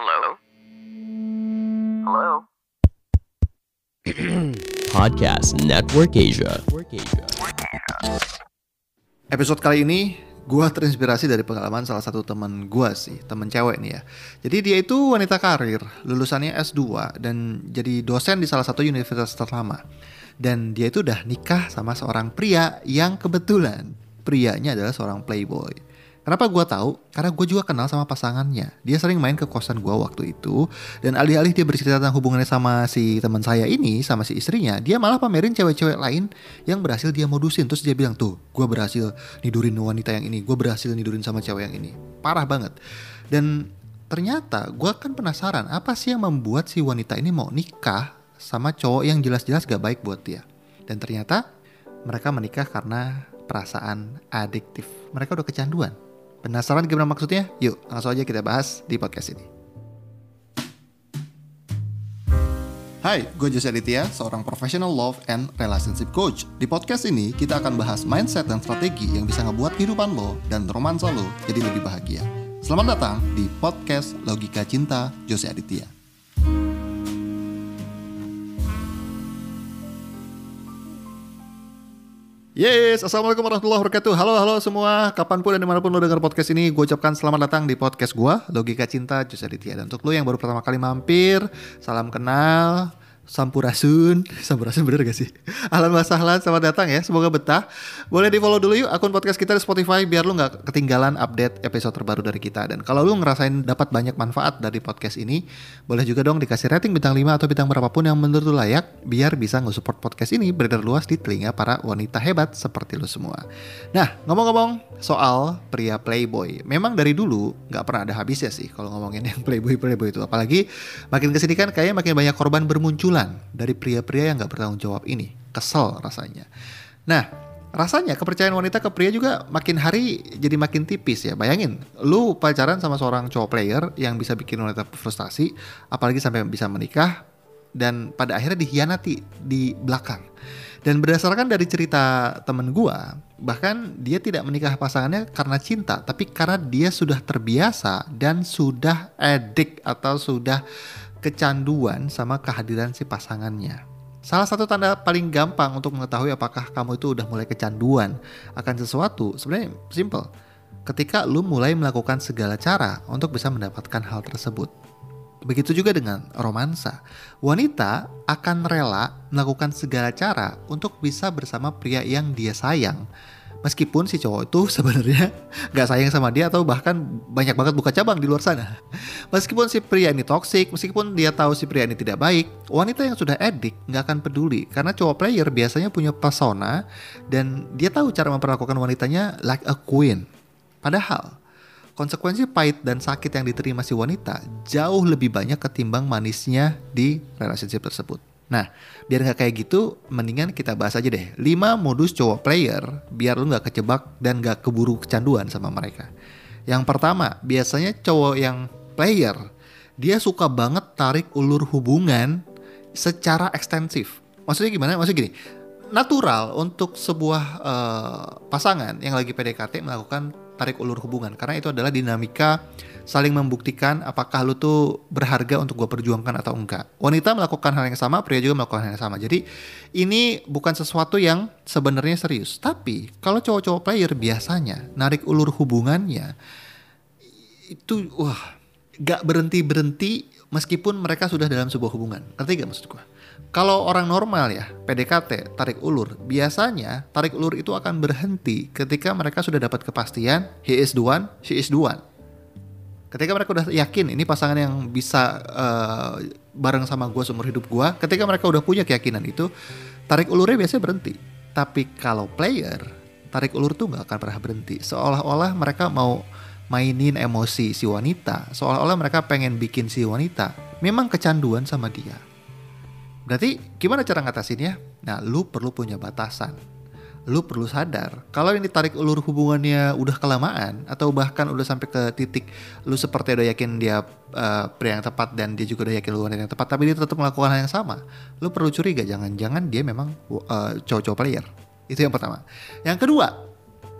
Hello? Hello? Podcast Network Asia. Episode kali ini gue terinspirasi dari pengalaman salah satu teman gue sih, temen cewek nih ya. Jadi dia itu wanita karir, lulusannya S2 dan jadi dosen di salah satu universitas ternama. Dan dia itu udah nikah sama seorang pria yang kebetulan prianya adalah seorang playboy. Kenapa gue tahu? Karena gue juga kenal sama pasangannya. Dia sering main ke kosan gue waktu itu. Dan alih-alih dia bercerita tentang hubungannya sama si teman saya ini, sama si istrinya, dia malah pamerin cewek-cewek lain yang berhasil dia modusin. Terus dia bilang, tuh, gue berhasil nidurin wanita yang ini, gue berhasil nidurin sama cewek yang ini. Parah banget. Dan ternyata gue kan penasaran, apa sih yang membuat si wanita ini mau nikah sama cowok yang jelas-jelas gak baik buat dia. Dan ternyata mereka menikah karena perasaan adiktif. Mereka udah kecanduan. Penasaran gimana maksudnya? Yuk, langsung aja kita bahas di podcast ini. Hai, gue Jose Aditya, seorang professional love and relationship coach. Di podcast ini, kita akan bahas mindset dan strategi yang bisa ngebuat kehidupan lo dan romansa lo jadi lebih bahagia. Selamat datang di podcast Logika Cinta Jose Aditya. Yes, Assalamualaikum warahmatullahi wabarakatuh. Halo, halo semua. Kapan pun dan di mana pun lo dengar podcast ini Gue ucapkan selamat datang di podcast gue Logika Cinta Jus Aditya. Dan untuk lo yang baru pertama kali mampir Salam kenal Sampurasun. Sampurasun bener gak sih? Ahlan wa sahlan, selamat datang ya Semoga betah. Boleh di follow dulu yuk akun podcast kita di Spotify Biar lu gak ketinggalan update episode terbaru dari kita. Dan kalau lu ngerasain dapat banyak manfaat dari podcast ini Boleh juga dong dikasih rating bintang 5 atau bintang berapapun yang menurut lu layak Biar bisa nge-support podcast ini beredar luas di telinga para wanita hebat seperti lu semua. Nah ngomong-ngomong soal pria playboy Memang dari dulu gak pernah ada habisnya sih Kalau ngomongin yang playboy-playboy itu. Apalagi makin ke sini kan kayaknya makin banyak korban bermunculan dari pria-pria yang gak bertanggung jawab ini. Kesel rasanya. Nah, rasanya kepercayaan wanita ke pria juga makin hari jadi makin tipis ya. Bayangin, lu pacaran sama seorang cowok player yang bisa bikin wanita frustasi, apalagi sampai bisa menikah, dan pada akhirnya dihianati di belakang. Dan berdasarkan dari cerita temen gua, bahkan dia tidak menikah pasangannya karena cinta, tapi karena dia sudah terbiasa dan sudah edik atau sudah kecanduan sama kehadiran si pasangannya. Salah satu tanda paling gampang untuk mengetahui apakah kamu itu udah mulai kecanduan akan sesuatu sebenarnya simple. Ketika lu mulai melakukan segala cara untuk bisa mendapatkan hal tersebut. Begitu juga dengan romansa. Wanita akan rela melakukan segala cara untuk bisa bersama pria yang dia sayang meskipun si cowok itu sebenarnya nggak sayang sama dia atau bahkan banyak banget buka cabang di luar sana. Meskipun si pria ini toksik, meskipun dia tahu si pria ini tidak baik, wanita yang sudah edik nggak akan peduli karena cowok player biasanya punya pesona dan dia tahu cara memperlakukan wanitanya like a queen. Padahal konsekuensi pahit dan sakit yang diterima si wanita jauh lebih banyak ketimbang manisnya di relationship tersebut. Nah, biar nggak kayak gitu, mendingan kita bahas aja deh 5 modus cowok player biar lu nggak kecebak dan nggak keburu kecanduan sama mereka. Yang pertama, biasanya cowok yang player, dia suka banget tarik ulur hubungan secara ekstensif. Maksudnya gimana? Maksudnya gini, natural untuk sebuah uh, pasangan yang lagi PDKT melakukan tarik ulur hubungan karena itu adalah dinamika saling membuktikan apakah lu tuh berharga untuk gue perjuangkan atau enggak. Wanita melakukan hal yang sama, pria juga melakukan hal yang sama. Jadi ini bukan sesuatu yang sebenarnya serius. Tapi kalau cowok-cowok player biasanya narik ulur hubungannya itu wah gak berhenti berhenti meskipun mereka sudah dalam sebuah hubungan. Ngerti gak maksud gue? Kalau orang normal ya, PDKT, tarik ulur, biasanya tarik ulur itu akan berhenti ketika mereka sudah dapat kepastian, he is the one, she is the one. Ketika mereka udah yakin ini pasangan yang bisa uh, bareng sama gue seumur hidup gue ketika mereka udah punya keyakinan itu tarik ulurnya biasanya berhenti. Tapi kalau player tarik ulur tuh nggak akan pernah berhenti. Seolah-olah mereka mau mainin emosi si wanita seolah-olah mereka pengen bikin si wanita. Memang kecanduan sama dia berarti gimana cara ngatasinnya? Nah lu perlu punya batasan. Lu perlu sadar kalau ini tarik ulur hubungannya udah kelamaan atau bahkan udah sampai ke titik lu seperti udah yakin dia uh, pria yang tepat dan dia juga udah yakin lu yang tepat tapi dia tetap melakukan hal yang sama lu perlu curiga. Jangan-jangan dia memang uh, cowok-cowok player. Itu yang pertama. Yang kedua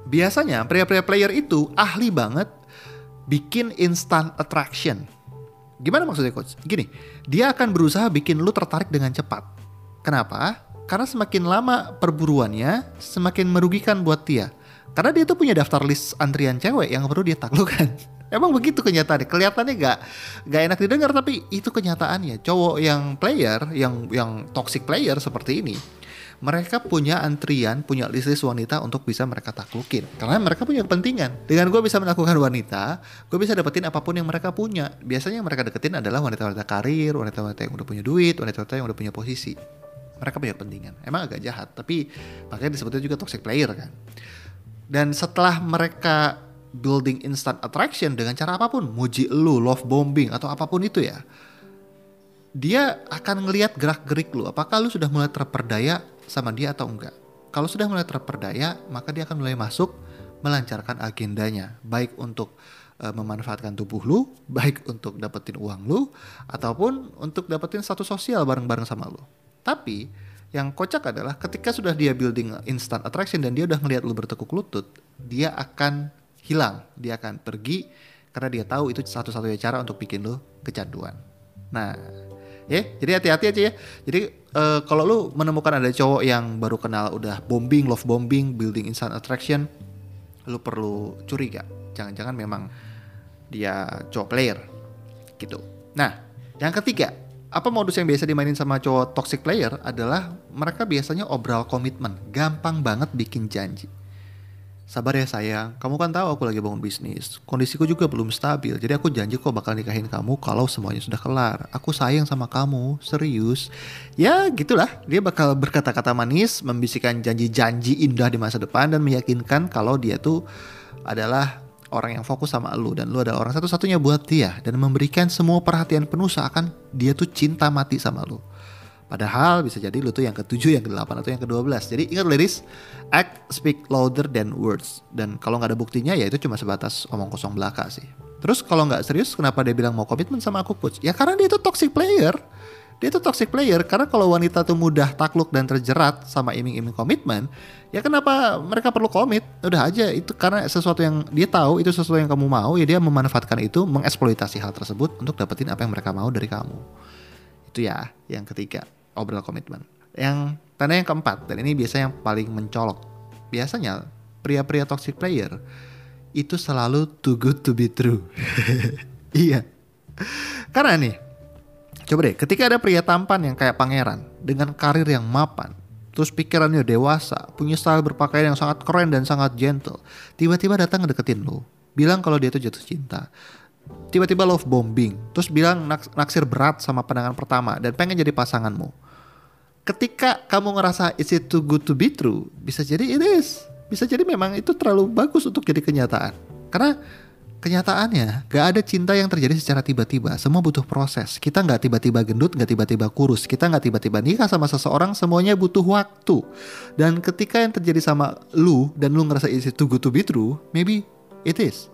biasanya pria-pria player itu ahli banget bikin instant attraction Gimana maksudnya coach? Gini, dia akan berusaha bikin lu tertarik dengan cepat. Kenapa? Karena semakin lama perburuannya, semakin merugikan buat dia. Karena dia tuh punya daftar list antrian cewek yang perlu dia taklukkan. Emang begitu kenyataannya. Kelihatannya gak, gak enak didengar tapi itu kenyataannya. Cowok yang player, yang yang toxic player seperti ini, mereka punya antrian, punya list-list wanita untuk bisa mereka taklukin. Karena mereka punya kepentingan. Dengan gue bisa menaklukkan wanita, gue bisa dapetin apa pun yang mereka punya. Biasanya yang mereka deketin adalah wanita-wanita karir, wanita-wanita yang udah punya duit, wanita-wanita yang udah punya posisi. Mereka punya kepentingan. Emang agak jahat, tapi makanya disebutnya juga toxic player kan. Dan setelah mereka building instant attraction dengan cara apa pun, muji lu, love bombing atau apa pun itu ya. Dia akan ngelihat gerak-gerik lu, apakah lu sudah mulai terperdaya sama dia atau enggak. Kalau sudah mulai terperdaya, maka dia akan mulai masuk melancarkan agendanya, baik untuk uh, memanfaatkan tubuh lu, baik untuk dapetin uang lu, ataupun untuk dapetin status sosial bareng-bareng sama lu. Tapi yang kocak adalah ketika sudah dia building instant attraction dan dia udah ngelihat lu bertekuk lutut, dia akan hilang, dia akan pergi karena dia tahu itu satu-satunya cara untuk bikin lo kecanduan. Nah, ya, jadi hati-hati aja ya. Jadi uh, kalau lu menemukan ada cowok yang baru kenal udah bombing, love bombing, building instant attraction, lu perlu curiga. Jangan-jangan memang dia cowok player gitu. Nah, yang ketiga, apa modus yang biasa dimainin sama cowok toxic player adalah mereka biasanya obral komitmen, gampang banget bikin janji. Sabar ya sayang, kamu kan tahu aku lagi bangun bisnis. Kondisiku juga belum stabil, jadi aku janji kok bakal nikahin kamu kalau semuanya sudah kelar. Aku sayang sama kamu, serius. Ya gitulah, dia bakal berkata-kata manis, membisikkan janji-janji indah di masa depan dan meyakinkan kalau dia tuh adalah orang yang fokus sama lu dan lu adalah orang satu-satunya buat dia dan memberikan semua perhatian penuh seakan dia tuh cinta mati sama lu. Padahal bisa jadi lu tuh yang ketujuh, yang ke-8 atau yang ke-12. Jadi ingat ladies, act speak louder than words. Dan kalau nggak ada buktinya ya itu cuma sebatas omong kosong belaka sih. Terus kalau nggak serius kenapa dia bilang mau komitmen sama aku coach? Ya karena dia itu toxic player. Dia itu toxic player karena kalau wanita tuh mudah takluk dan terjerat sama iming-iming komitmen, ya kenapa mereka perlu komit? Udah aja itu karena sesuatu yang dia tahu itu sesuatu yang kamu mau, ya dia memanfaatkan itu, mengeksploitasi hal tersebut untuk dapetin apa yang mereka mau dari kamu. Itu ya yang ketiga obrol komitmen. Yang tanda yang keempat dan ini biasanya yang paling mencolok. Biasanya pria-pria toxic player itu selalu too good to be true. iya. Karena nih, coba deh, ketika ada pria tampan yang kayak pangeran dengan karir yang mapan, terus pikirannya dewasa, punya style berpakaian yang sangat keren dan sangat gentle, tiba-tiba datang ngedeketin lo, bilang kalau dia tuh jatuh cinta, tiba-tiba love bombing, terus bilang naksir berat sama pandangan pertama dan pengen jadi pasanganmu. Ketika kamu ngerasa is it too good to be true, bisa jadi it is. Bisa jadi memang itu terlalu bagus untuk jadi kenyataan. Karena kenyataannya gak ada cinta yang terjadi secara tiba-tiba. Semua butuh proses. Kita nggak tiba-tiba gendut, nggak tiba-tiba kurus. Kita nggak tiba-tiba nikah sama seseorang. Semuanya butuh waktu. Dan ketika yang terjadi sama lu dan lu ngerasa is it too good to be true, maybe it is.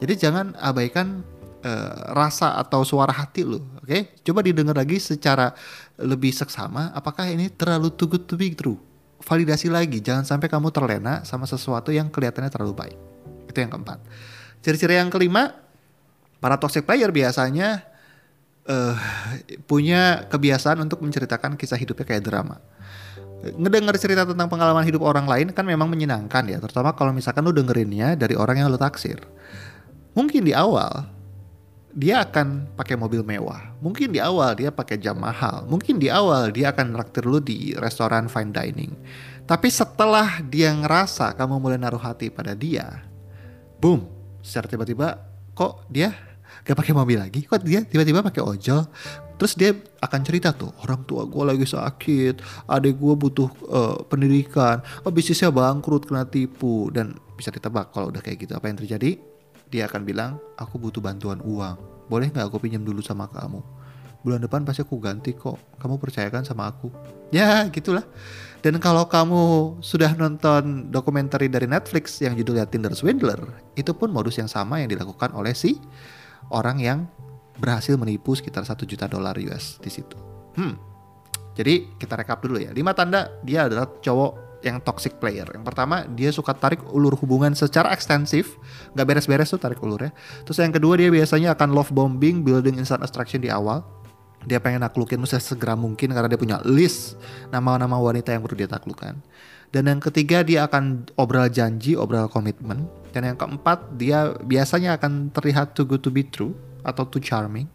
Jadi jangan abaikan uh, rasa atau suara hati lu, oke? Okay? Coba didengar lagi secara lebih seksama. Apakah ini terlalu too good to be true? Validasi lagi, jangan sampai kamu terlena sama sesuatu yang kelihatannya terlalu baik. Itu yang keempat. Ciri-ciri yang kelima, para toxic player biasanya uh, punya kebiasaan untuk menceritakan kisah hidupnya kayak drama ngedenger cerita tentang pengalaman hidup orang lain kan memang menyenangkan ya terutama kalau misalkan lu dengerinnya dari orang yang lu taksir Mungkin di awal dia akan pakai mobil mewah. Mungkin di awal dia pakai jam mahal. Mungkin di awal dia akan raktir lu di restoran fine dining. Tapi setelah dia ngerasa kamu mulai naruh hati pada dia, boom, secara tiba-tiba kok dia gak pakai mobil lagi? Kok dia tiba-tiba pakai ojol? Terus dia akan cerita tuh, orang tua gue lagi sakit, adik gue butuh uh, pendidikan, oh bisnisnya bangkrut kena tipu dan bisa ditebak kalau udah kayak gitu apa yang terjadi? Dia akan bilang, aku butuh bantuan uang. Boleh nggak aku pinjam dulu sama kamu? Bulan depan pasti aku ganti kok. Kamu percayakan sama aku. Ya gitulah. Dan kalau kamu sudah nonton dokumenter dari Netflix yang judulnya Tinder Swindler, itu pun modus yang sama yang dilakukan oleh si orang yang berhasil menipu sekitar satu juta dolar US di situ. Hmm. Jadi kita rekap dulu ya. Lima tanda dia adalah cowok yang toxic player. Yang pertama dia suka tarik ulur hubungan secara ekstensif, nggak beres-beres tuh tarik ulurnya. Terus yang kedua dia biasanya akan love bombing, building instant attraction di awal. Dia pengen naklukin mesti segera mungkin karena dia punya list nama-nama wanita yang perlu dia taklukkan. Dan yang ketiga dia akan obral janji, obral komitmen. Dan yang keempat dia biasanya akan terlihat too good to be true atau too charming.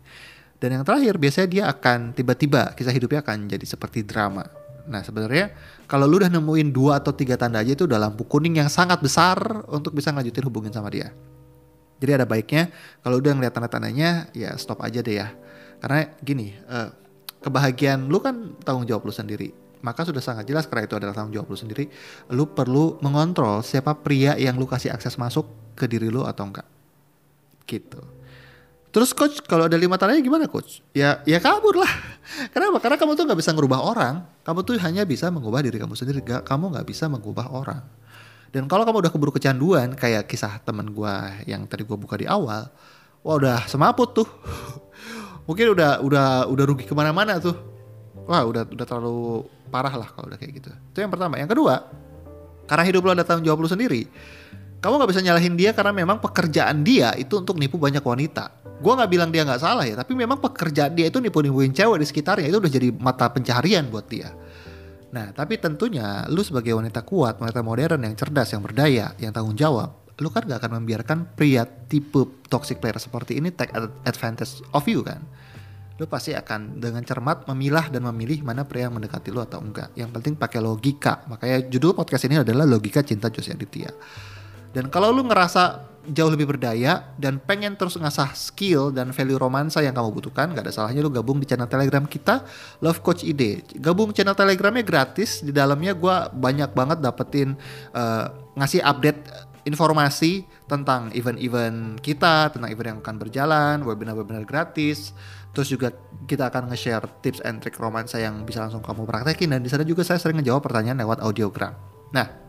Dan yang terakhir biasanya dia akan tiba-tiba kisah hidupnya akan jadi seperti drama. Nah sebenarnya kalau lu udah nemuin dua atau tiga tanda aja itu udah lampu kuning yang sangat besar untuk bisa ngelanjutin hubungin sama dia. Jadi ada baiknya kalau udah ngeliat tanda-tandanya ya stop aja deh ya. Karena gini, uh, kebahagiaan lu kan tanggung jawab lu sendiri. Maka sudah sangat jelas karena itu adalah tanggung jawab lu sendiri. Lu perlu mengontrol siapa pria yang lu kasih akses masuk ke diri lu atau enggak. Gitu. Terus coach kalau ada lima tandanya gimana coach? Ya ya kabur lah. Kenapa? Karena kamu tuh nggak bisa ngerubah orang. Kamu tuh hanya bisa mengubah diri kamu sendiri. Gak, kamu nggak bisa mengubah orang. Dan kalau kamu udah keburu kecanduan kayak kisah temen gue yang tadi gue buka di awal, wah udah semaput tuh. Mungkin udah udah udah rugi ke mana-mana tuh. Wah udah udah terlalu parah lah kalau udah kayak gitu. Itu yang pertama. Yang kedua, karena hidup lo ada tanggung jawab lo sendiri kamu nggak bisa nyalahin dia karena memang pekerjaan dia itu untuk nipu banyak wanita. Gue nggak bilang dia nggak salah ya, tapi memang pekerjaan dia itu nipu-nipuin cewek di sekitarnya itu udah jadi mata pencaharian buat dia. Nah, tapi tentunya lu sebagai wanita kuat, wanita modern yang cerdas, yang berdaya, yang tanggung jawab, lu kan gak akan membiarkan pria tipe toxic player seperti ini take advantage of you kan. Lu pasti akan dengan cermat memilah dan memilih mana pria yang mendekati lu atau enggak. Yang penting pakai logika. Makanya judul podcast ini adalah Logika Cinta Jose Aditya. Dan kalau lu ngerasa jauh lebih berdaya dan pengen terus ngasah skill dan value romansa yang kamu butuhkan, gak ada salahnya lu gabung di channel Telegram kita Love Coach ID. Gabung channel Telegramnya gratis, di dalamnya gue banyak banget dapetin uh, ngasih update informasi tentang event-event kita, tentang event yang akan berjalan, webinar-webinar gratis. Terus juga kita akan nge-share tips and trick romansa yang bisa langsung kamu praktekin dan di sana juga saya sering ngejawab pertanyaan lewat audiogram. Nah,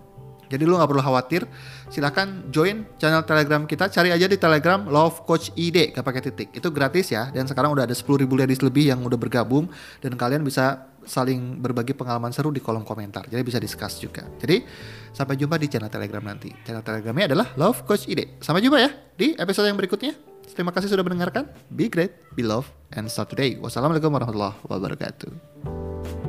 jadi lu nggak perlu khawatir. Silahkan join channel Telegram kita. Cari aja di Telegram Love Coach ID gak pakai titik. Itu gratis ya. Dan sekarang udah ada 10 ribu ladies lebih yang udah bergabung dan kalian bisa saling berbagi pengalaman seru di kolom komentar. Jadi bisa discuss juga. Jadi sampai jumpa di channel Telegram nanti. Channel Telegramnya adalah Love Coach ID. Sampai jumpa ya di episode yang berikutnya. Terima kasih sudah mendengarkan. Be great, be love, and start today. Wassalamualaikum warahmatullahi wabarakatuh.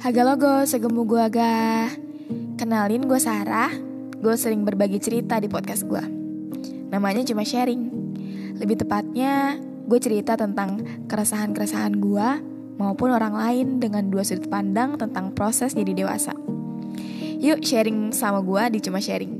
Haga logo, segemu gue agak Kenalin gue Sarah. Gue sering berbagi cerita di podcast gue Namanya cuma sharing. Lebih tepatnya gue cerita tentang keresahan-keresahan gue Maupun orang lain dengan dua sudut pandang tentang proses jadi dewasa. Yuk sharing sama gue di Cuma Sharing